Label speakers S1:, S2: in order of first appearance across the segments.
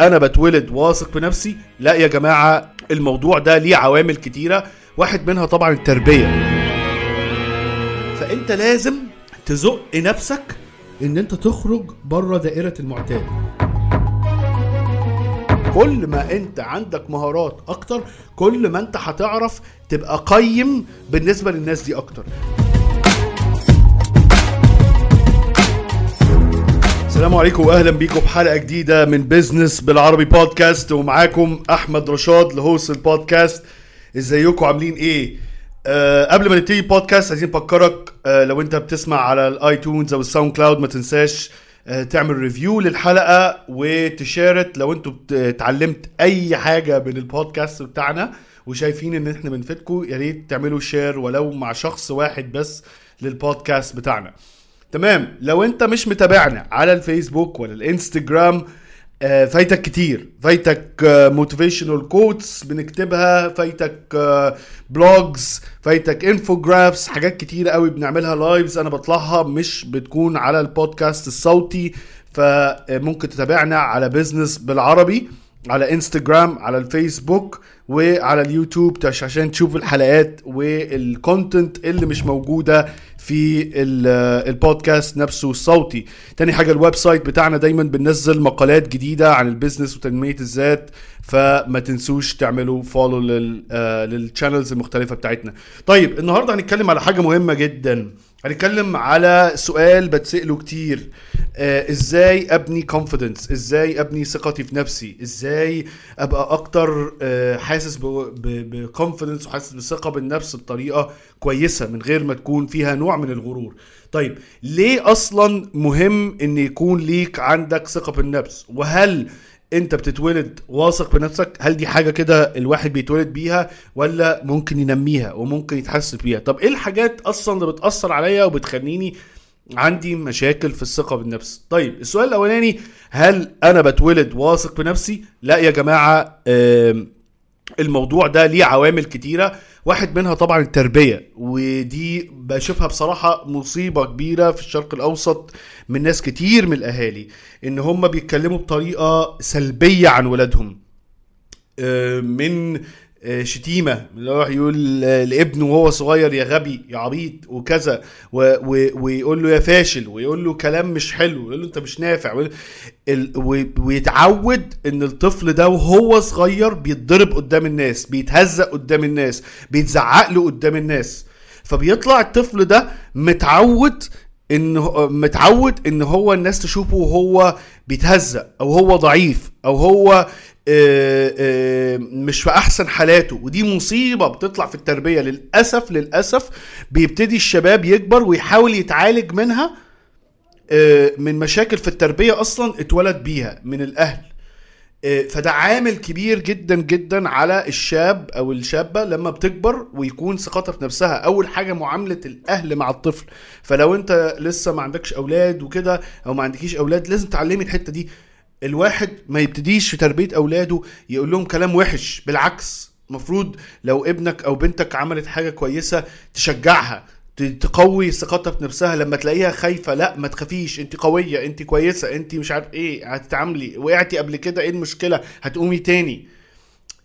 S1: أنا بتولد واثق في نفسي. لا يا جماعة الموضوع ده ليه عوامل كتيرة واحد منها طبعا التربية. فأنت لازم تزق نفسك إن أنت تخرج بره دائرة المعتاد. كل ما أنت عندك مهارات أكتر كل ما أنت هتعرف تبقى قيم بالنسبة للناس دي أكتر. السلام عليكم وأهلا بيكم في حلقة جديدة من business بالعربي بودكاست ومعاكم أحمد رشاد ال host ال podcast إزيكم؟ عاملين إيه؟ أه قبل ما نبتدي البودكاست عايزين نفكرك أه لو أنت بتسمع على ال iTunes أو ال SoundCloud ما تنساش أه تعمل review للحلقة و share لو أنتوا اتعلمت أي حاجة من البودكاست بتاعنا وشايفين إن إحنا بنفيدكم يا ريت تعملوا share ولو مع شخص واحد بس للبودكاست بتاعنا. تمام. لو انت مش متابعنا على الفيسبوك ولا الانستجرام آه، فايتك كتير. فايتك motivational quotes بنكتبها فايتك blogs فايتك infographs حاجات كتير قوي بنعملها lives أنا بطلعها مش بتكون على البودكاست الصوتي. فممكن تتابعنا على business بالعربي على انستجرام على الفيسبوك. وعلى اليوتيوب عشان تشوف الحلقات وال content اللي مش موجودة في ال- البودكاست نفسه الصوتي. تاني حاجة ال website بتاعنا دايما بننزل مقالات جديدة عن ال business وتنمية الذات فما تنسوش تعملوا follow لل channels المختلفة بتاعتنا. طيب النهارده هنتكلم على حاجة مهمة جدا. هنتكلم على سؤال بتسأله كتير. آه إزاي أبني confidence إزاي أبني ثقتي في نفسي؟ إزاي أبقى أكتر آه حاسس ب confidence وحاسس بثقة بالنفس بطريقة كويسة من غير ما تكون فيها نوع من الغرور. طيب ليه أصلا مهم إن يكون ليك عندك ثقة بالنفس؟ وهل انت بتتولد واثق بنفسك؟ هل دي حاجة كده الواحد بيتولد بيها ولا ممكن ينميها وممكن يتحسن بيها طب إيه الحاجات أصلا اللي بتأثر عليا وبتخليني عندي مشاكل في الثقة بالنفس؟ طيب السؤال الأولاني هل أنا بتولد واثق بنفسي؟ لا يا جماعة الموضوع ده ليه عوامل كتيرة. واحد منها طبعا التربية ودي بشوفها بصراحة مصيبة كبيرة في الشرق الأوسط من ناس كتير من الأهالي إن هم بيتكلموا بطريقة سلبية عن ولادهم. آه، من شتيمة اللي هو يقول آه، لابنه وهو صغير يا غبي يا عبيط وكذا. ويقول له يا فاشل ويقول له كلام مش حلو ويقول له انت مش نافع ويتعود إن الطفل ده وهو صغير بيتضرب قدام الناس بيتهزق قدام الناس بيتزعق له قدام الناس. فبيطلع الطفل ده متعود إن متعود إن هو الناس تشوفه وهو بيتهزق أو هو ضعيف أو هو آه، آه، مش في أحسن حالاته ودي مصيبة بتطلع في التربية. للأسف للأسف بيبتدي الشباب يكبر ويحاول يتعالج منها آه، من مشاكل في التربية أصلا اتولد بيها من الأهل. آه، فده عامل كبير جدا جدا على الشاب أو الشابة لما بتكبر ويكون ثقتها في نفسها. أول حاجة معاملة الأهل مع الطفل. فلو أنت لسه ما عندكش أولاد وكده أو ما عندكيش أولاد لازم تعلمي الحتة دي. الواحد ما يبتديش في تربية أولاده يقول لهم كلام وحش بالعكس المفروض لو ابنك أو بنتك عملت حاجة كويسة تشجعها تقوي ثقتها في نفسها لما تلاقيها خايفة لا ما تخافيش أنت قوية أنت كويسة أنت مش عارف إيه هتتعاملي وقعتي قبل كده إيه المشكلة؟ هتقومي تاني.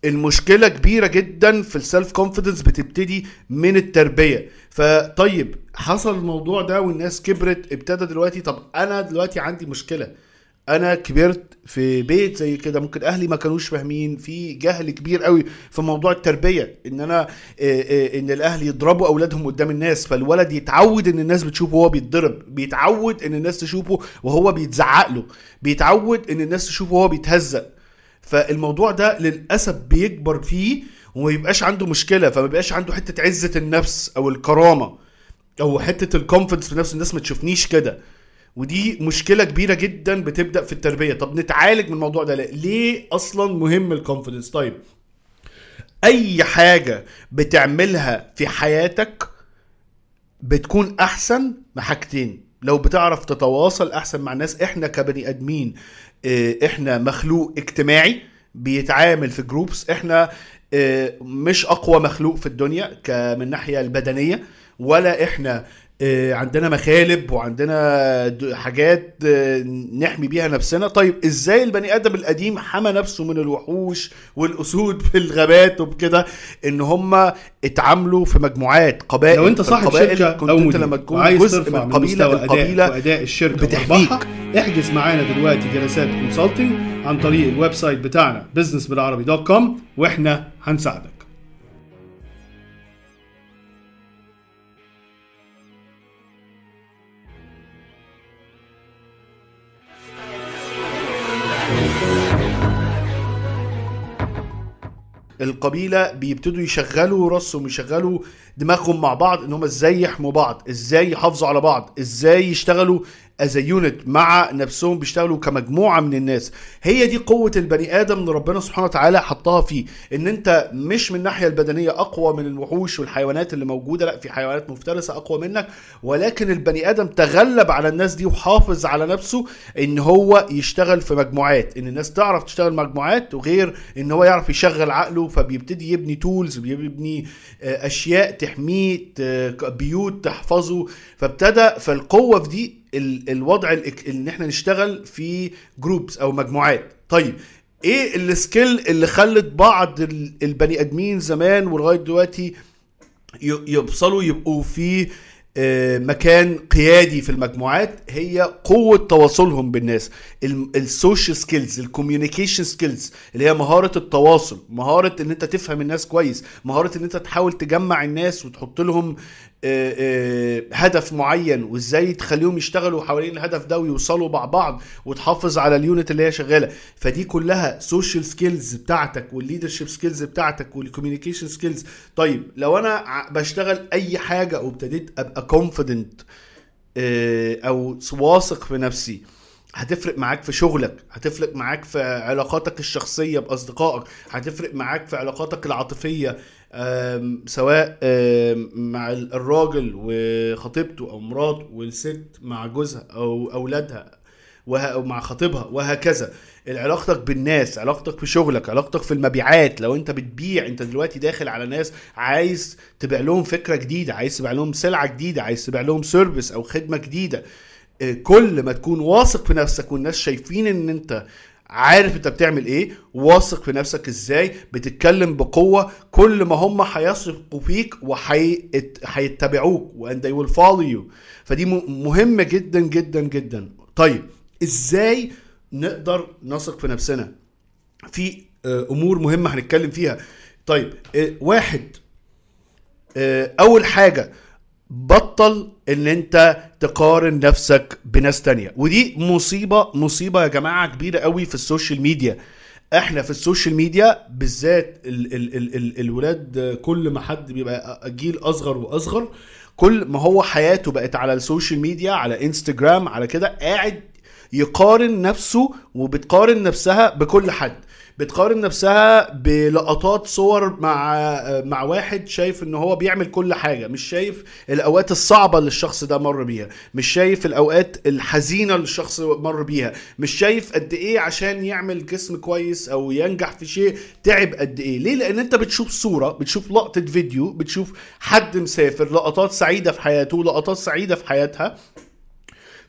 S1: المشكلة كبيرة جدا في ال self confidence بتبتدي من التربية. فطيب حصل الموضوع ده والناس كبرت ابتدى دلوقتي طب أنا دلوقتي عندي مشكلة. أنا كبرت في بيت زي كده ممكن أهلي ما كانوش فاهمين في جهل كبير قوي في موضوع التربية إن أنا آه، آه، إن الأهل يضربوا أولادهم قدام الناس فالولد يتعود إن الناس بتشوفه وهو بيتضرب بيتعود إن الناس تشوفه وهو بيتزعق له بيتعود إن الناس تشوفه وهو بيتهزق. فالموضوع ده للأسف بيكبر فيه وما يبقاش عنده مشكلة فما يبقاش عنده حتة عزة النفس أو الكرامة أو حتة الكونفدنس في نفس الناس ما تشوفنيش كده. ودي مشكلة كبيرة جدا بتبدأ في التربية. طب نتعالج من الموضوع ده. ليه؟ ليه أصلا مهم الكونفدنس طيب أي حاجة بتعملها في حياتك بتكون أحسن بحاجتين لو بتعرف تتواصل أحسن مع الناس. إحنا كبني آدمين آه، إحنا مخلوق اجتماعي بيتعامل في جروبس إحنا آه، مش أقوى مخلوق في الدنيا من الناحيه البدنية ولا إحنا آه، عندنا مخالب وعندنا حاجات آه، نحمي بيها نفسنا. طيب إزاي البني آدم القديم حمى نفسه من الوحوش والأسود في الغابات وبكده؟ إن هم اتعاملوا في مجموعات قبائل
S2: لو أنت صاحب شركة
S1: كنت
S2: أو
S1: انت لما تكون جزء
S2: ترفع
S1: من
S2: من
S1: قبيلة
S2: مستوى أداء
S1: القبيله
S2: وأداء الشركة
S1: بتحميك.
S2: احجز معانا دلوقتي جلسات consulting عن طريق ال website بتاعنا business بالعربي dot com وإحنا هنساعدك.
S1: القبيلة بيبتدوا يشغلوا راسهم يشغلوا دماغهم مع بعض إن هم إزاي يحموا بعض إزاي يحافظوا على بعض إزاي يشتغلوا as unit مع نفسهم بيشتغلوا كمجموعة من الناس. هي دي قوة البني آدم اللي ربنا سبحانه وتعالى حطها فيه إن أنت مش من الناحية البدنية أقوى من الوحوش والحيوانات اللي موجودة لأ في حيوانات مفترسة أقوى منك. ولكن البني آدم تغلب على الناس دي وحافظ على نفسه إن هو يشتغل في مجموعات. إن الناس تعرف تشتغل مجموعات وغير إن هو يعرف يشغل عقله فبيبتدي يبني tools بيبني آه، أشياء تحميه ت- بيوت تحفظه. فابتدى فالقوة في دي ال- الوضع ان إحنا نشتغل في groups أو مجموعات. طيب إيه ال skill اللي خلت بعض ال- البني آدمين زمان ولغاية دلوقتي ي- يوصلوا يبقوا في مكان قيادي في المجموعات هي قوة تواصلهم بالناس. ال social skills ال communication skills اللي هي مهارة التواصل مهارة إن أنت تفهم الناس كويس مهارة إن أنت تحاول تجمع الناس وتحط لهم آه، آه، هدف معين وإزاي تخليهم يشتغلوا حوالين الهدف ده ويوصلوا مع بعض وتحافظ على ال unit اللي هي شغالة. فدي كلها social skills بتاعتك وال leadership skills بتاعتك وال communication skills طيب لو أنا بشتغل أي حاجة وابتديت أبقى confident أو واثق في نفسي. هتفرق معاك في شغلك هتفرق معاك في علاقاتك الشخصية بأصدقائك هتفرق معاك في علاقاتك العاطفية سواء مع ال- الراجل وخطيبته أو مراته والست مع جوزها أو أولادها. وه... أو مع خطيبها وهكذا. علاقتك بالناس علاقتك في شغلك علاقتك في المبيعات لو انت بتبيع انت دلوقتي داخل على ناس عايز تبيع لهم فكرة جديدة عايز تبيع لهم سلعة جديدة عايز تبيع لهم سيرفيس أو خدمة جديدة. آه، كل ما تكون واثق في نفسك والناس شايفين إن أنت عارف أنت بتعمل إيه واثق في نفسك إزاي بتتكلم بقوة كل ما هم هيثقوا فيك وهيتبعوك وان they will follow you. فدي م- مهمة جدا جدا جدا. طيب إزاي نقدر نثق في نفسنا؟ في آه، امور مهمة هنتكلم فيها. طيب آه، واحد آه، اول حاجة بطل ان انت تقارن نفسك بناس تانية. ودي مصيبة مصيبة يا جماعة كبيرة قوي في ال social media. إحنا في ال social media بالذات ال ال ال ال الولاد كل ما حد بيبقى جيل اصغر واصغر كل ما هو حياته بقت على ال social media على انستجرام على كده قاعد يقارن نفسه وبتقارن نفسها بكل حد. بتقارن نفسها بلقطات صور مع مع واحد شايف إن هو بيعمل كل حاجة مش شايف الأوقات الصعبة اللي الشخص ده مر بيها مش شايف الأوقات الحزينة اللي الشخص مر بيها مش شايف قد إيه عشان يعمل جسم كويس أو ينجح في شيء تعب قد إيه. ليه؟ لأن أنت بتشوف صورة بتشوف لقطة فيديو بتشوف حد مسافر لقطات سعيدة في حياته لقطات سعيدة في حياتها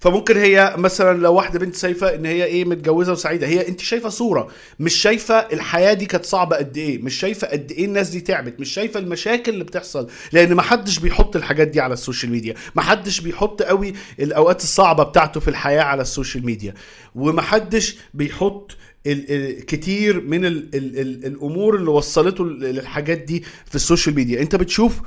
S1: فممكن هي مثلا لو واحدة بنت شايفة إن هي إيه متجوزة وسعيدة هي أنت شايفة صورة مش شايفة الحياة دي كانت صعبة قد إيه مش شايفة قد إيه الناس دي تعبت مش شايفة المشاكل اللي بتحصل لأن ما حدش بيحط الحاجات دي على ال social media ما حدش بيحط قوي الأوقات الصعبة بتاعته في الحياة على ال social media وما حدش بيحط كتير من ال ال ال الأمور اللي وصلته للحاجات دي في ال social media. أنت بتشوف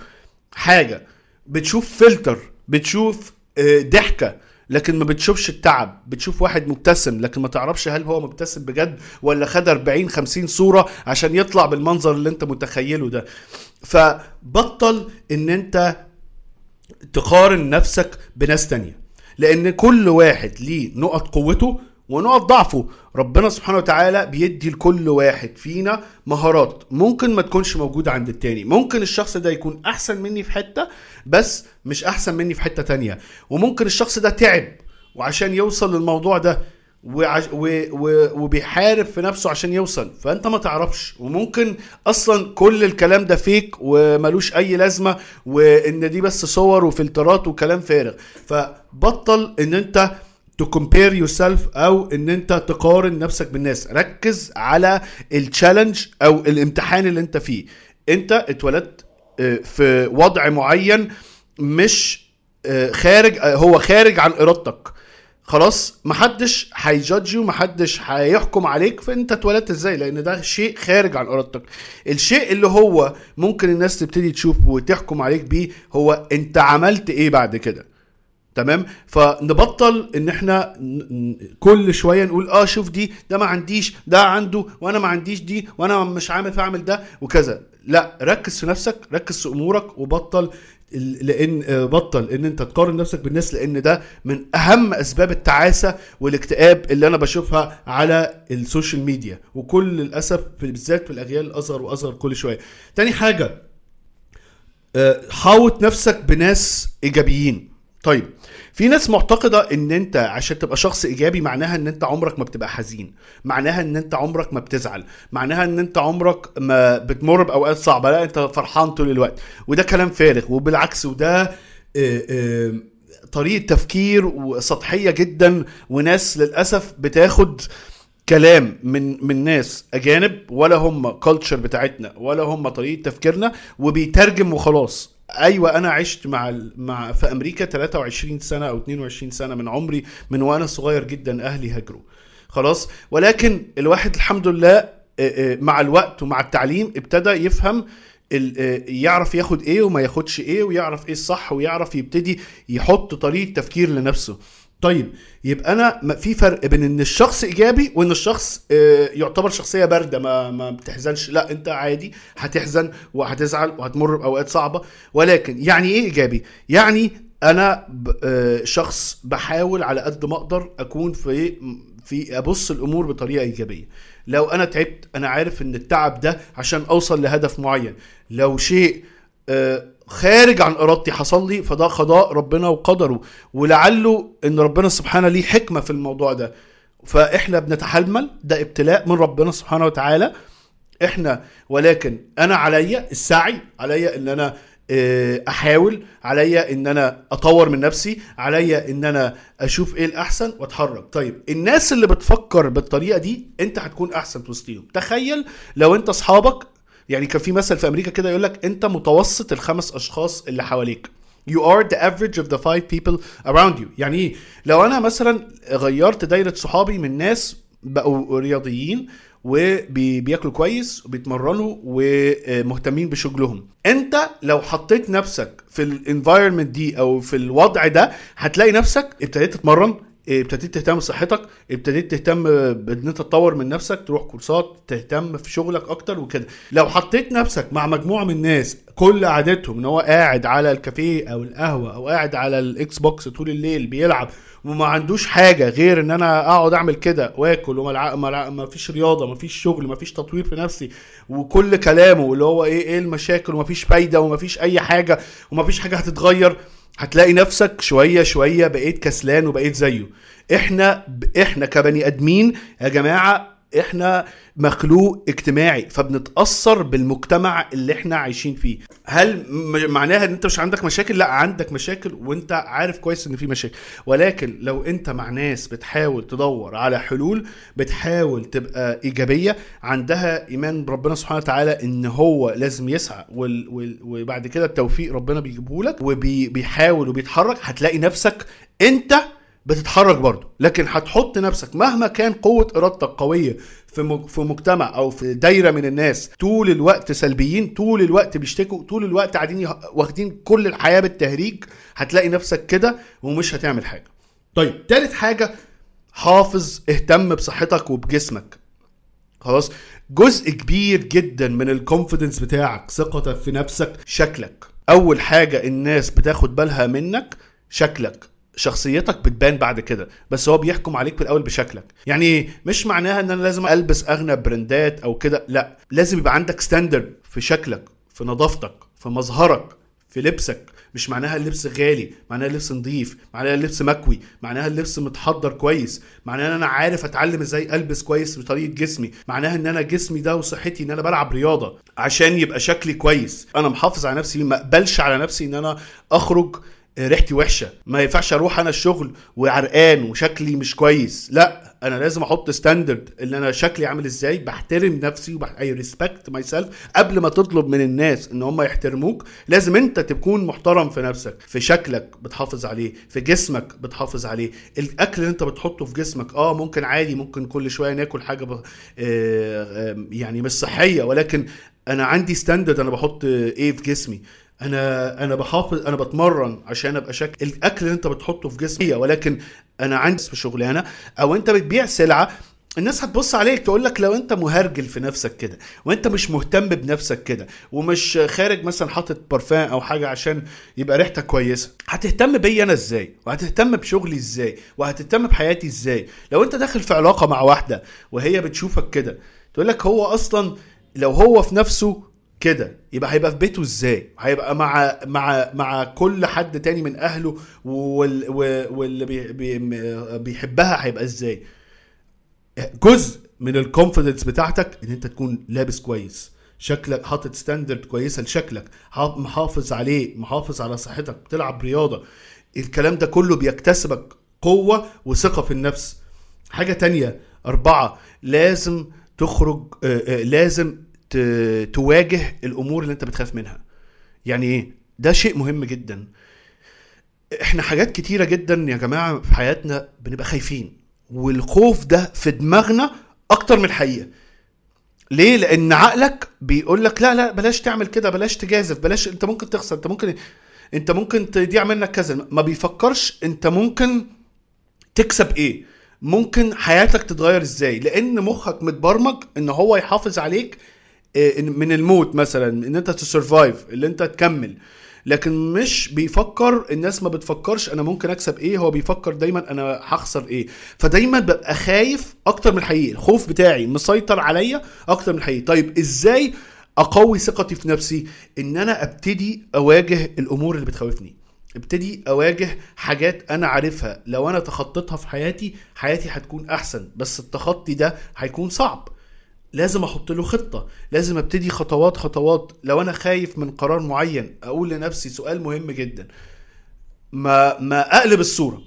S1: حاجة بتشوف فلتر بتشوف آه، ضحكة لكن ما بتشوفش التعب. بتشوف واحد مبتسم لكن ما تعرفش هل هو مبتسم بجد ولا خد 40 50 صورة عشان يطلع بالمنظر اللي انت متخيله ده. فبطل ان انت تقارن نفسك بناس تانية. لأن كل واحد ليه نقط قوته ونقط ضعفه. ربنا سبحانه وتعالى بيدي لكل واحد فينا مهارات ممكن ما تكونش موجودة عند التاني. ممكن الشخص ده يكون أحسن مني في حتة بس مش أحسن مني في حتة تانية. وممكن الشخص ده تعب وعشان يوصل للموضوع ده وعش و و وبيحارب في نفسه عشان يوصل. فأنت ما تعرفش. وممكن أصلا كل الكلام ده فيك وملوش أي لازمة وإن دي بس صور وفلترات وكلام فارغ. فبطل إن أنت to compare yourself أو إن أنت تقارن نفسك بالناس. ركز على التشالنج أو الامتحان اللي أنت فيه. أنت اتولدت آه، في وضع معين مش آه، خارج آه، هو خارج عن إرادتك. خلاص محدش هيجادج محدش هيحكم عليك. فأنت اتولدت إزاي؟ لأن ده شيء خارج عن إرادتك. الشيء اللي هو ممكن الناس تبتدي تشوف وتحكم عليك بيه هو أنت عملت إيه بعد كده. تمام؟ فنبطل إن إحنا كل شوية نقول آه شوف دي ده ما عنديش ده عنده وأنا ما عنديش دي وأنا مش عامل فأعمل ده وكذا. لا ركز في نفسك ركز في أمورك وبطل لأن آه، بطل إن أنت تقارن نفسك بالناس لأن ده من أهم أسباب التعاسة والاكتئاب اللي أنا بشوفها على ال social media. وكل للاسف بالذات في الاجيال الاصغر وأصغر كل شوية. تاني حاجة آه، حاوط نفسك بناس إيجابيين. طيب في ناس معتقدة إن أنت عشان تبقى شخص إيجابي معناها إن أنت عمرك ما بتبقى حزين معناها إن أنت عمرك ما بتزعل معناها إن أنت عمرك ما بتمر بأوقات صعبة لا أنت فرحان طول الوقت. وده كلام فارغ وبالعكس وده آه، آه، طريقة تفكير وسطحيه جدا وناس للأسف بتاخد كلام من من ناس أجانب ولا هم كلتشر بتاعتنا ولا هم طريقة تفكيرنا وبيترجم وخلاص. أيوه أنا عشت مع مع في أمريكا 23 سنة أو 22 سنة من عمري من وأنا صغير جدا أهلي هاجروا. خلاص؟ ولكن الواحد الحمد لله مع الوقت ومع التعليم ابتدى يفهم يعرف ياخد إيه وما ياخدش إيه ويعرف إيه الصح ويعرف يبتدي يحط طريقة تفكير لنفسه. طيب يبقى أنا في فرق بين إن الشخص إيجابي وإن الشخص آه، يعتبر شخصية باردة ما ما بتحزنش. لا أنت عادي هتحزن وهتزعل وهتمر بأوقات صعبة. ولكن يعني إيه إيجابي؟ يعني أنا آه، شخص بحاول على قد ما أقدر أكون في في أبص الأمور بطريقة إيجابية. لو أنا تعبت أنا عارف إن التعب ده عشان أوصل لهدف معين. لو شيء آه، خارج عن إرادتي حصل لي فده قضاء ربنا وقدره. ولعله إن ربنا سبحانه ليه حكمة في الموضوع ده. فإحنا بنتحمل ده ابتلاء من ربنا سبحانه وتعالى. إحنا ولكن أنا عليا السعي عليا إن أنا آه، أحاول عليا إن أنا أطور من نفسي عليا إن أنا أشوف إيه الأحسن وأتحرك. طيب الناس اللي بتفكر بالطريقة دي أنت هتكون أحسن في وسطهم تخيل لو أنت أصحابك يعني كان في مثل في أمريكا كده يقول لك أنت متوسط الخمس أشخاص اللي حواليك. You are the average of the five people around you. يعني إيه؟ لو أنا مثلا غيرت دايرة صحابي من ناس بقوا رياضيين وبياكلوا كويس وبيتمرنوا ومهتمين بشغلهم. أنت لو حطيت نفسك في الانفايرمنت دي أو في الوضع ده هتلاقي نفسك ابتديت تتمرن ابتديت تهتم بصحتك ابتديت تهتم بان انت تطور من نفسك تروح كورسات تهتم في شغلك أكتر وكده. لو حطيت نفسك مع مجموعة من الناس كل عادتهم إن هو قاعد على الكافيه أو القهوة أو قاعد على ال Xbox طول الليل بيلعب وما عندوش حاجة غير إن أنا أقعد أعمل كده وآكل وما ما فيش رياضة ما فيش شغل ما فيش تطوير في نفسي وكل كلامه اللي هو إيه إيه المشاكل وما فيش فايدة وما فيش أي حاجة وما فيش حاجة هتتغير. هتلاقي نفسك شوية شوية بقيت كسلان وبقيت زيه. إحنا إحنا كبني أدمين يا جماعة إحنا مخلوق اجتماعي فبنتأثر بالمجتمع اللي إحنا عايشين فيه. هل معناها إن أنت مش عندك مشاكل؟ لا عندك مشاكل وأنت عارف كويس إن في مشاكل. ولكن لو أنت مع ناس بتحاول تدور على حلول بتحاول تبقى إيجابية عندها إيمان بربنا سبحانه وتعالى إن هو لازم يسعى وال وال وبعد كده التوفيق ربنا بيجيبه لك وبيحاول وبيتحرك هتلاقي نفسك أنت بتتحرك برضه. لكن هتحط نفسك مهما كان قوة إرادتك قوية في في مجتمع أو في دايرة من الناس طول الوقت سلبيين طول الوقت بيشتكوا طول الوقت قاعدين واخدين كل الحياة بالتهريج هتلاقي نفسك كده ومش هتعمل حاجة. طيب تالت حاجة حافظ اهتم بصحتك وبجسمك. خلاص؟ جزء كبير جدا من الكونفيدنس بتاعك ثقتك في نفسك شكلك. أول حاجة الناس بتاخد بالها منك شكلك. شخصيتك بتبان بعد كده بس هو بيحكم عليك في الأول بشكلك يعني؟ مش معناها إن أنا لازم ألبس أغنى براندات أو كده لأ لازم يبقى عندك standard في شكلك في نظافتك في مظهرك في لبسك مش معناها اللبس غالي معناها اللبس نظيف معناها اللبس مكوي معناها اللبس متحضر كويس معناها إن أنا عارف أتعلم إزاي ألبس كويس بطريقة جسمي معناها إن أنا جسمي ده وصحتي إن أنا بلعب رياضة عشان يبقى شكلي كويس أنا محافظ على نفسي ما أقبلش على نفسي إن أنا أخرج ريحتي وحشة. ما ينفعش أروح أنا الشغل وعرقان وشكلي مش كويس. لا أنا لازم أحط standard اللي أنا شكلي عامل إزاي. بحترم نفسي. I respect myself قبل ما تطلب من الناس إن هم يحترموك لازم أنت تكون محترم في نفسك في شكلك بتحافظ عليه في جسمك بتحافظ عليه. الأكل اللي أنت بتحطه في جسمك آه ممكن عادي ممكن كل شوية ناكل حاجة ب... آه... آه... يعني مش صحية. ولكن أنا عندي standard أنا بحط إيه في جسمي. أنا أنا بحافظ أنا بتمرن عشان أبقى شكل الأكل اللي أنت بتحطه في جسمي ولكن أنا عندي في شغلانة أو أنت بتبيع سلعة الناس هتبص عليك تقول لك لو أنت مهرجل في نفسك كده وأنت مش مهتم بنفسك كده ومش خارج مثلا حاطط بارفان أو حاجة عشان يبقى ريحتك كويسة هتهتم بيا أنا إزاي؟ وهتهتم بشغلي إزاي؟ وهتهتم بحياتي إزاي؟ لو أنت داخل في علاقة مع واحدة وهي بتشوفك كده تقول لك هو أصلا لو هو في نفسه كده. يبقى هيبقى في بيته إزاي؟ هيبقى مع مع مع كل حد تاني من أهله وال واللي بي بي بيحبها هيبقى إزاي؟ جزء من ال confidence بتاعتك إن أنت تكون لابس كويس. شكلك حاطط standard كويسة لشكلك. محافظ عليه محافظ على صحتك. بتلعب رياضة. الكلام ده كله بيكتسبك قوة وثقة في النفس. حاجة تانية أربعة لازم تخرج لازم تواجه الأمور اللي أنت بتخاف منها. يعني إيه؟ ده شيء مهم جدا. إحنا حاجات كتيرة جدا يا جماعة في حياتنا بنبقى خايفين والخوف ده في دماغنا أكتر من الحقيقة. ليه؟ لأن عقلك بيقول لك لا لا بلاش تعمل كده بلاش تجازف بلاش أنت ممكن تخسر أنت ممكن أنت ممكن تضيع منك كذا. ما بيفكرش أنت ممكن تكسب إيه. ممكن حياتك تتغير إزاي. لأن مخك متبرمج إن هو يحافظ عليك من الموت مثلا إن أنت تسرفايف اللي أنت تكمل. لكن مش بيفكر الناس ما بتفكرش أنا ممكن أكسب إيه هو بيفكر دايما أنا هخسر إيه. فدايما ببقى خايف أكتر من الحقيقي الخوف بتاعي مسيطر عليا أكتر من الحقيقي. طيب إزاي أقوي ثقتي في نفسي؟ إن أنا أبتدي أواجه الأمور اللي بتخوفني. أبتدي أواجه حاجات أنا عارفها. لو أنا تخطيتها في حياتي حياتي هتكون أحسن بس التخطي ده هيكون صعب. لازم أحط له خطة. لازم أبتدي خطوات خطوات. لو أنا خايف من قرار معين أقول لنفسي سؤال مهم جدا. ما ما أقلب الصورة.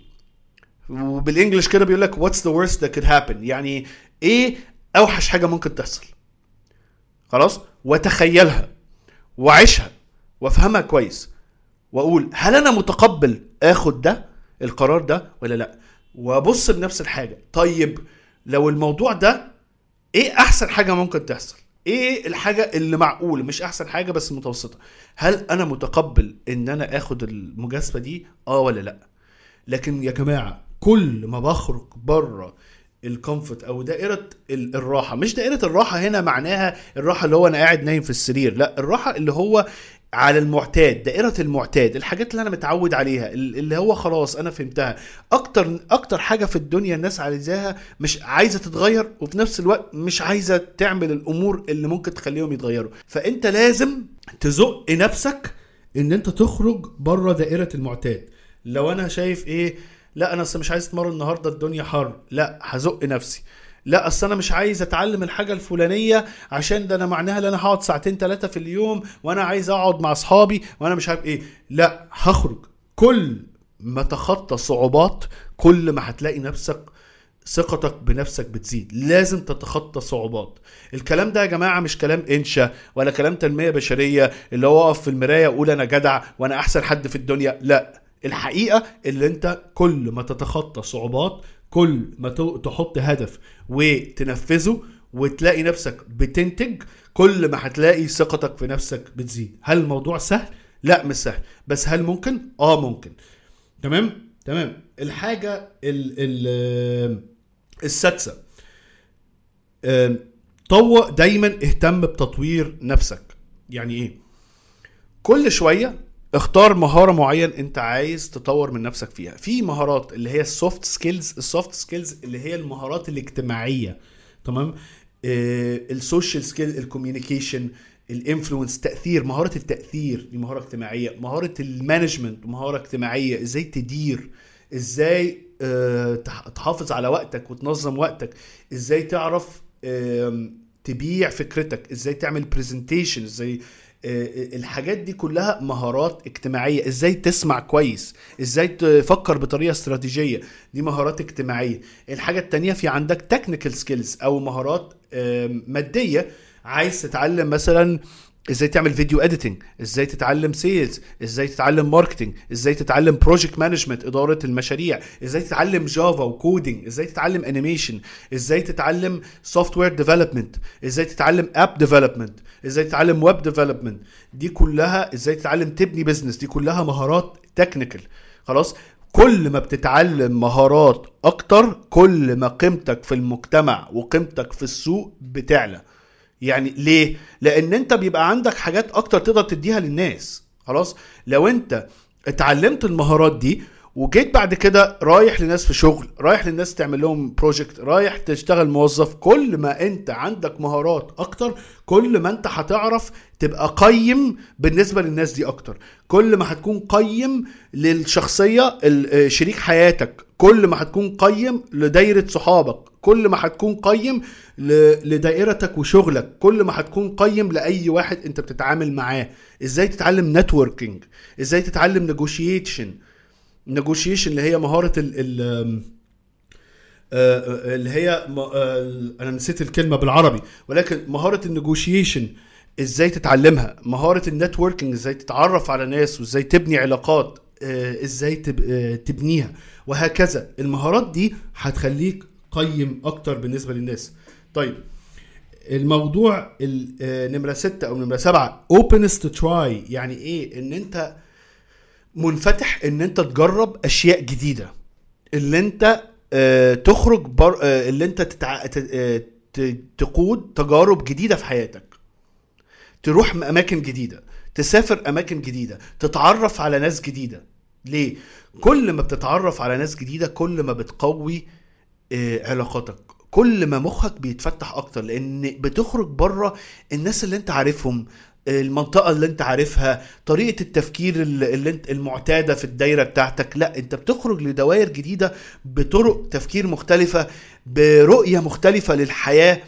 S1: وبالإنجلش كده بيقول لك what's the worst that could happen يعني إيه أوحش حاجة ممكن تحصل؟ خلاص؟ وتخيلها وعيشها وأفهمها كويس. وأقول هل أنا متقبل آخد ده القرار ده ولا لأ؟ وأبص بنفس الحاجة. طيب لو الموضوع ده إيه احسن حاجة ممكن تحصل؟ إيه الحاجة اللي معقول؟ مش احسن حاجة بس متوسطة. هل أنا متقبل إن أنا آخد المجازفة دي؟ آه ولا لأ؟ لكن يا جماعة كل ما بخرج بره الكومفورت أو دائرة الراحة مش دائرة الراحة هنا معناها الراحة اللي هو أنا قاعد نايم في السرير لأ الراحة اللي هو على المعتاد دائرة المعتاد الحاجات اللي أنا متعود عليها اللي هو خلاص أنا فهمتها. أكتر أكتر حاجة في الدنيا الناس عايزاها مش عايزة تتغير وفي نفس الوقت مش عايزة تعمل الأمور اللي ممكن تخليهم يتغيروا. فأنت لازم تزق نفسك إن أنت تخرج بره دائرة المعتاد. لو أنا شايف إيه لأ أصل مش عايز أتمرن النهارده الدنيا حر لأ هزق نفسي. لا أصل أنا مش عايز أتعلم الحاجة الفلانية عشان ده أنا معناها إن أنا هقعد ساعتين ثلاثة في اليوم وأنا عايز أقعد مع أصحابي وأنا مش عارف إيه. لا هخرج. كل ما تخطى صعوبات كل ما هتلاقي نفسك ثقتك بنفسك بتزيد. لازم تتخطى صعوبات. الكلام ده يا جماعة مش كلام إنشا ولا كلام تنمية بشرية اللي هو أقف في المراية واقول أنا جدع وأنا أحسن حد في الدنيا. لا الحقيقة اللي أنت كل ما تتخطى صعوبات كل ما تحط هدف. وتنفذه وتلاقي نفسك بتنتج كل ما هتلاقي ثقتك في نفسك بتزيد. هل الموضوع سهل؟ لا مش سهل. بس هل ممكن؟ آه ممكن. تمام؟ تمام. الحاجة ال ال السادسة طوق دايما اهتم بتطوير نفسك. يعني إيه؟ كل شوية اختار مهارة معين انت عايز تطور من نفسك فيها. في مهارات اللي هي ال soft skills ال soft skills اللي هي المهارات الاجتماعية. تمام؟ ال social skill ال communication ال influence تأثير مهارة التأثير دي مهارة اجتماعية. مهارة ال management مهارة اجتماعية. إزاي تدير؟ إزاي آه، تح- تحافظ على وقتك وتنظم وقتك. إزاي تعرف تبيع فكرتك. إزاي تعمل presentation إزاي الحاجات دي كلها مهارات اجتماعية. إزاي تسمع كويس؟ إزاي تفكر بطريقة استراتيجية؟ دي مهارات اجتماعية. الحاجة التانية في عندك technical skills أو مهارات مادية. عايز تتعلم مثلا إزاي تعمل video editing إزاي تتعلم sales إزاي تتعلم marketing إزاي تتعلم project management إدارة المشاريع إزاي تتعلم Java و coding إزاي تتعلم animation إزاي تتعلم software development إزاي تتعلم app development إزاي تتعلم web development دي كلها إزاي تتعلم تبني business دي كلها مهارات technical خلاص؟ كل ما بتتعلم مهارات أكتر كل ما قيمتك في المجتمع وقيمتك في السوق بتعلى. يعني ليه؟ لأن أنت بيبقى عندك حاجات أكتر تقدر تديها للناس. خلاص؟ لو أنت اتعلمت المهارات دي وجيت بعد كده رايح لناس في شغل رايح للناس تعمل لهم بروجكت رايح تشتغل موظف كل ما أنت عندك مهارات أكتر كل ما أنت هتعرف تبقى قيم بالنسبة للناس دي أكتر. كل ما هتكون قيم للشخصية ال- شريك حياتك. كل ما هتكون قيم لدايرة صحابك. كل ما هتكون قيم لدائرتك وشغلك كل ما هتكون قيم لأي واحد أنت بتتعامل معاه. إزاي تتعلم networking إزاي تتعلم negotiation negotiation اللي هي مهارة ال آه، آه، اللي هي آه، أنا نسيت الكلمة بالعربي. ولكن مهارة النيجوشيشن إزاي تتعلمها؟ مهارة النتوركينج إزاي تتعرف على ناس وإزاي تبني علاقات؟ إزاي تب- تبنيها؟ وهكذا. المهارات دي هتخليك قيم أكتر بالنسبة للناس. طيب الموضوع ال- آه، نمرة ستة أو نمرة سبعة openness to try. يعني إيه؟ إن أنت منفتح إن أنت تجرب أشياء جديدة. اللي أنت آه، تخرج بر... آه، اللي أنت تتع... تقود تجارب جديدة في حياتك. تروح أماكن جديدة. تسافر أماكن جديدة. تتعرف على ناس جديدة. ليه؟ كل ما بتتعرف على ناس جديدة كل ما بتقوي علاقاتك. كل ما مخك بيتفتح أكتر لأن بتخرج بره الناس اللي أنت عارفهم المنطقة اللي أنت عارفها طريقة التفكير اللي انت المعتادة في الدايرة بتاعتك. لا أنت بتخرج لدوائر جديدة بطرق تفكير مختلفة برؤية مختلفة للحياة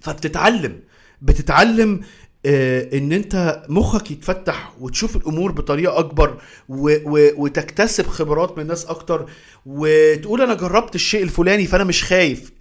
S1: فبتتعلم. بتتعلم آه، إن أنت مخك يتفتح وتشوف الأمور بطريقة أكبر و و وتكتسب خبرات من ناس أكتر وتقول أنا جربت الشيء الفلاني فأنا مش خايف.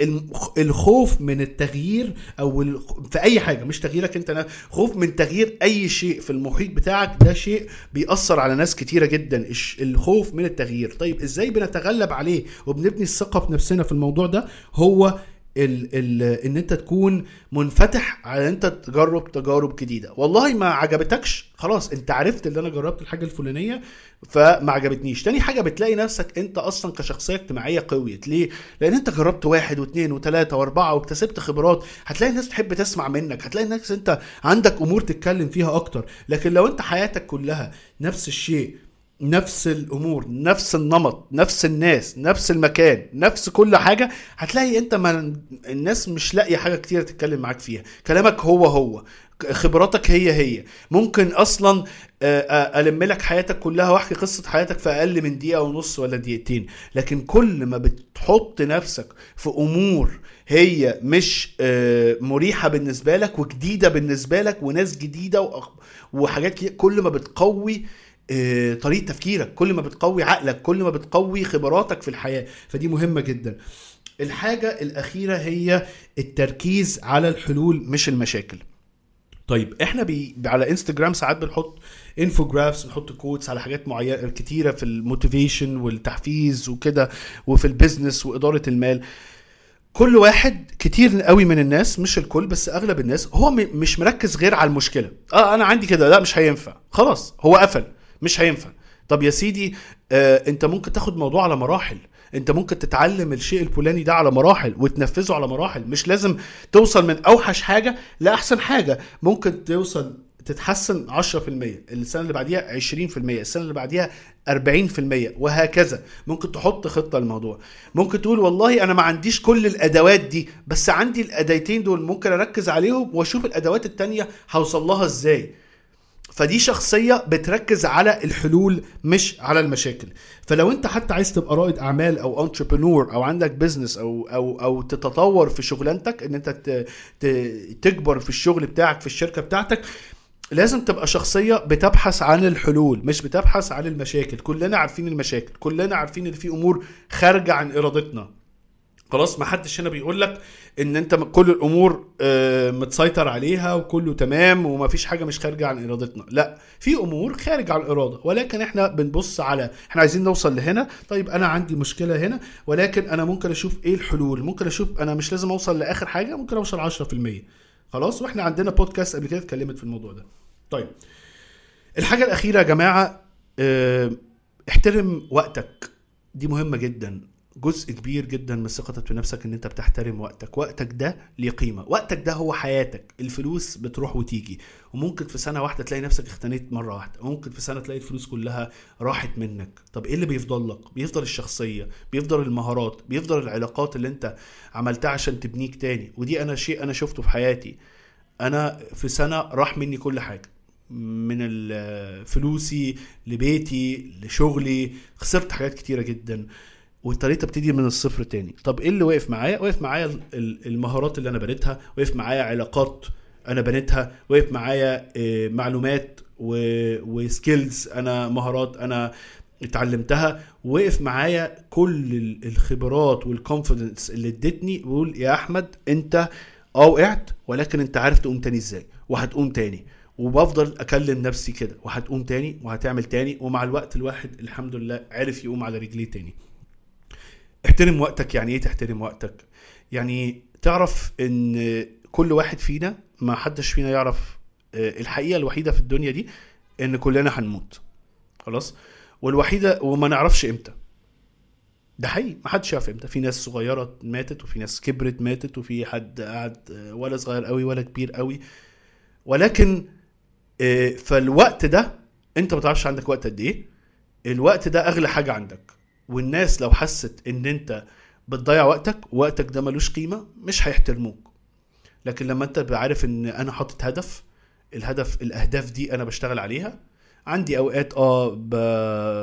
S1: الخوف من التغيير أو في أي حاجة مش تغييرك أنت خوف من تغيير أي شيء في المحيط بتاعك ده شيء بيأثر على ناس كتيرة جدا. الخوف من التغيير. طيب إزاي بنتغلب عليه وبنبني الثقة في نفسنا في الموضوع ده؟ هو ال ال إن أنت تكون منفتح على أن أنت تجرب تجارب جديدة. والله ما عجبتكش خلاص أنت عرفت إن أنا جربت الحاجة الفلانية فما عجبتنيش. تاني حاجة بتلاقي نفسك أنت أصلا كشخصية اجتماعية قويت ليه؟ لأن أنت جربت واحد واثنين وثلاثه وأربعة واكتسبت خبرات. هتلاقي الناس تحب تسمع منك هتلاقي الناس أنت عندك أمور تتكلم فيها أكتر. لكن لو أنت حياتك كلها نفس الشيء نفس الأمور نفس النمط نفس الناس نفس المكان نفس كل حاجة هتلاقي أنت ما الناس مش لاقية حاجة كتير تتكلم معاك فيها. كلامك هو هو خبراتك هي هي. ممكن أصلا ألم لك حياتك كلها وأحكي قصة حياتك في أقل من دقيقة ونص ولا دقيقتين. لكن كل ما بتحط نفسك في أمور هي مش مريحة بالنسبة لك وجديدة بالنسبة لك وناس جديدة وحاجات كل ما بتقوي طريقة تفكيرك. كل ما بتقوي عقلك كل ما بتقوي خبراتك في الحياة. فدي مهمة جدا. الحاجة الأخيرة هي التركيز على الحلول مش المشاكل. طيب إحنا بي... على انستجرام ساعات بنحط infographics بنحط quotes على حاجات معينة كتيرة في ال motivation والتحفيز وكده وفي ال business وإدارة المال. كل واحد كتير قوي من الناس مش الكل بس أغلب الناس هو مش مركز غير على المشكلة. آه أنا عندي كده. لا مش هينفع. خلاص هو قفل. مش هينفع. طب يا سيدي آه انت ممكن تاخد موضوع على مراحل. انت ممكن تتعلم الشيء الفلاني ده على مراحل وتنفذه على مراحل. مش لازم توصل من أوحش حاجة لأحسن حاجة. ممكن توصل تتحسن 10% السنة اللي بعديها 20% السنة اللي بعديها 40% وهكذا. ممكن تحط خطة للموضوع. ممكن تقول والله أنا ما عنديش كل الأدوات دي بس عندي الأداتين دول ممكن أركز عليهم وأشوف الأدوات التانية هوصل لها إزاي. فدي شخصية بتركز على الحلول مش على المشاكل. فلو انت حتى عايز تبقى رائد أعمال أو entrepreneur أو عندك business أو أو أو تتطور في شغلانتك إن انت تكبر في الشغل بتاعك في الشركة بتاعتك لازم تبقى شخصية بتبحث عن الحلول مش بتبحث عن المشاكل. كلنا عارفين المشاكل كلنا عارفين إن في أمور خارجة عن إرادتنا. خلاص ما حدش هنا بيقول لك إن أنت كل الأمور آه، متسيطر عليها وكله تمام وما فيش حاجة مش خارجة عن إرادتنا. لا في أمور خارج عن الإرادة ولكن إحنا بنبص على إحنا عايزين نوصل لهنا. طيب أنا عندي مشكلة هنا ولكن أنا ممكن أشوف إيه الحلول؟ ممكن أشوف أنا مش لازم أوصل لآخر حاجة ممكن أوصل 10% خلاص؟ وإحنا عندنا بودكاست قبل كده اتكلمت في الموضوع ده. طيب الحاجة الأخيرة يا جماعة آه، احترم وقتك. دي مهمة جدا. جزء كبير جدا من ثقتك في نفسك إن أنت بتحترم وقتك. وقتك ده ليه قيمة؟ وقتك ده هو حياتك. الفلوس بتروح وتيجي. وممكن في سنة واحدة تلاقي نفسك اختنيت مرة واحدة. وممكن في سنة تلاقي الفلوس كلها راحت منك. طب إيه اللي بيفضل لك؟ بيفضل الشخصية بيفضل المهارات بيفضل العلاقات اللي أنت عملتها عشان تبنيك تاني. ودي أنا شيء أنا شفته في حياتي. أنا في سنة راح مني كل حاجة. من فلوسي لبيتي لشغلي. خسرت حاجات كتيرة جدا. واضطريت ابتدي من الصفر تاني. طب إيه اللي وقف معايا؟ وقف معايا ال- ال- المهارات اللي أنا بنيتها وقف معايا علاقات أنا بنيتها وقف معايا آه، معلومات وسكيلز أنا مهارات أنا اتعلمتها وقف معايا كل ال- الخبرات والكونفيدنس اللي ادتني بقول يا أحمد أنت آه وقعت ولكن أنت عارف تقوم تاني إزاي وهتقوم تاني. وبفضل أكلم نفسي كده وهتقوم تاني وهتعمل تاني ومع الوقت الواحد الحمد لله عرف يقوم على رجليه تاني. احترم وقتك. يعني إيه تحترم وقتك؟ يعني تعرف إن كل واحد فينا ما حدش فينا يعرف آه، الحقيقة الوحيدة في الدنيا دي إن كلنا هنموت. خلاص؟ والوحيدة وما نعرفش إمتى. ده حقيقي. ما حدش يعرف إمتى. في ناس صغيرة ماتت وفي ناس كبرت ماتت وفي حد قاعد آه، ولا صغير قوي ولا كبير قوي. ولكن آه، فالوقت ده أنت ما تعرفش عندك وقت قد إيه. الوقت ده أغلى حاجة عندك. والناس لو حست إن أنت بتضيع وقتك وقتك ده ملوش قيمة مش هيحترموك. لكن لما أنت عارف إن أنا حاطط هدف الهدف الأهداف دي أنا بشتغل عليها عندي أوقات آه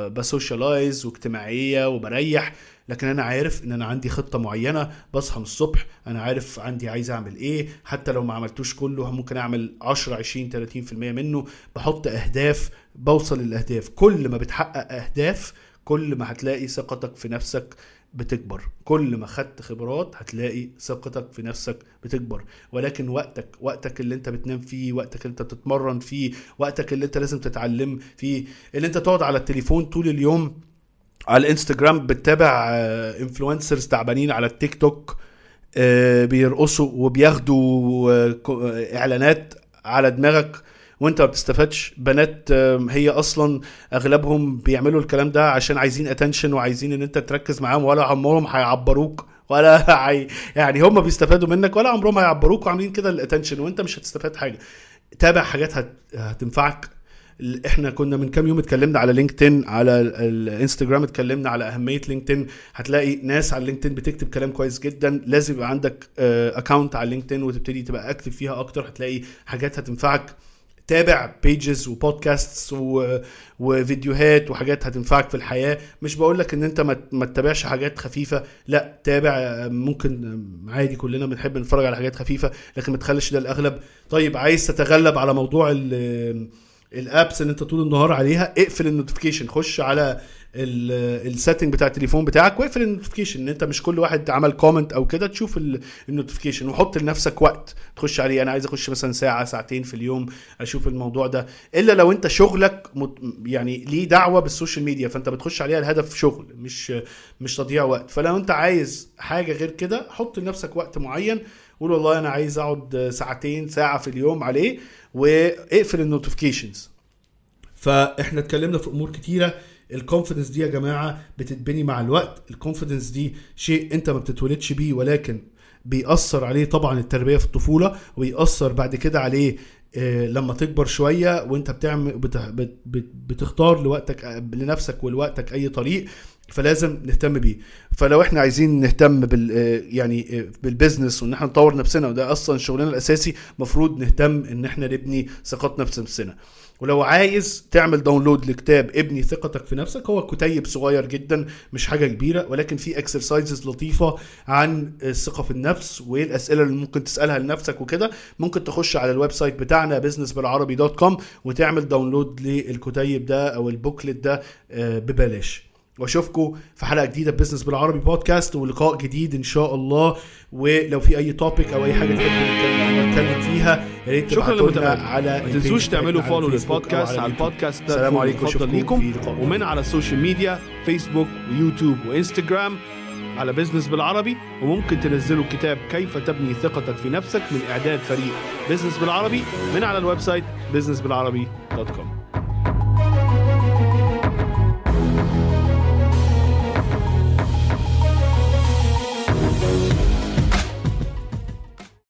S1: بسوشيالايز واجتماعية وبريح لكن أنا عارف إن أنا عندي خطة معينة بصحى من الصبح أنا عارف عندي عايز أعمل إيه حتى لو ما عملتوش كله ممكن أعمل 10 20 30% منه بحط أهداف بوصل للأهداف. كل ما بتحقق أهداف كل ما هتلاقي ثقتك في نفسك بتكبر. كل ما خدت خبرات هتلاقي ثقتك في نفسك بتكبر. ولكن وقتك وقتك اللي انت بتنام فيه وقتك اللي انت بتتمرن فيه وقتك اللي انت لازم تتعلم فيه اللي انت تقعد على التليفون طول اليوم على الانستجرام بتتابع انفلونسرز تعبانين على التيك توك آه، بيرقصوا وبياخدوا آه، آه، إعلانات على دماغك. وانت ما بتستفادش. بنات هي أصلا أغلبهم بيعملوا الكلام ده عشان عايزين attention وعايزين إن أنت تركز معاهم ولا عمرهم هيعبروك ولا هي يعني هم بيستفادوا منك ولا عمرهم هيعبروك وعاملين كده ال attention وانت مش هتستفاد حاجة. تابع حاجات هت... هتنفعك. إحنا كنا من كام يوم اتكلمنا على LinkedIn على ال- الانستجرام اتكلمنا على أهمية LinkedIn. هتلاقي ناس على LinkedIn بتكتب كلام كويس جدا. لازم يبقى عندك account على LinkedIn وتبتدي تبقى active فيها أكتر. هتلاقي حاجات هتنفعك. تابع pages و podcast و... وفيديوهات وحاجات هتنفعك في الحياة. مش بقول لك إن أنت ما, ما تتابعش حاجات خفيفة. لا تابع ممكن عادي كلنا بنحب نتفرج على حاجات خفيفة لكن ما تخليش ده الأغلب. طيب عايز تتغلب على موضوع ال ال apps اللي انت طول النهار عليها اقفل ال notification خش على ال setting بتاع التليفون بتاعك واقفل ال notification إن انت مش كل واحد عمل comment أو كده تشوف ال notification وحط لنفسك وقت تخش عليه. أنا عايز أخش مثلا ساعة ساعتين في اليوم أشوف الموضوع ده. إلا لو أنت شغلك مت يعني ليه دعوة بال social media فأنت بتخش عليها الهدف شغل مش مش تضييع وقت. فلو أنت عايز حاجة غير كده حط لنفسك وقت معين قول والله أنا عايز أقعد ساعتين ساعة في اليوم عليه وأقفل ال notifications فإحنا اتكلمنا في أمور كتيرة. ال confidence دي يا جماعة بتتبني مع الوقت. ال confidence دي شيء أنت ما بتتولدش بيه ولكن بيأثر عليه طبعا التربية في الطفولة ويأثر بعد كده عليه آه، لما تكبر شوية وأنت بتعمل بت- بت- بت- بتختار لوقتك لنفسك ولوقتك أي طريق. فلازم نهتم بيه. فلو إحنا عايزين نهتم بال آه، يعني آه، بال business وان إحنا نطور نفسنا وده أصلا شغلنا الأساسي مفروض نهتم إن إحنا نبني ثقتنا في نفسنا. ولو عايز تعمل download لكتاب ابني ثقتك في نفسك هو كتيب صغير جدا مش حاجة كبيرة ولكن في exercises لطيفة عن الثقة في النفس وايه الاسئله اللي ممكن تسألها لنفسك وكده. ممكن تخش على ال website بتاعنا Business بالعربي dot com وتعمل download للكتيب ده أو ال booklet ده آه، ببلاش. واشوفكم في حلقة جديدة Business بالعربي بودكاست ولقاء جديد إن شاء الله. ولو في أي topic أو أي حاجة تحب نتكلم- فيها يا ريت
S2: شكرا
S1: تبعتوا لنا على
S2: ما تنسوش تعملوا
S1: follow لل
S2: podcast على. البودكاست
S1: السلام عليكم اشوفكم
S2: ليكم ومن على ال social media Facebook و YouTube و Instagram على Business بالعربي. وممكن تنزلوا كتاب كيف تبني ثقتك في نفسك من إعداد فريق Business بالعربي من على ال website businessbilarabi.com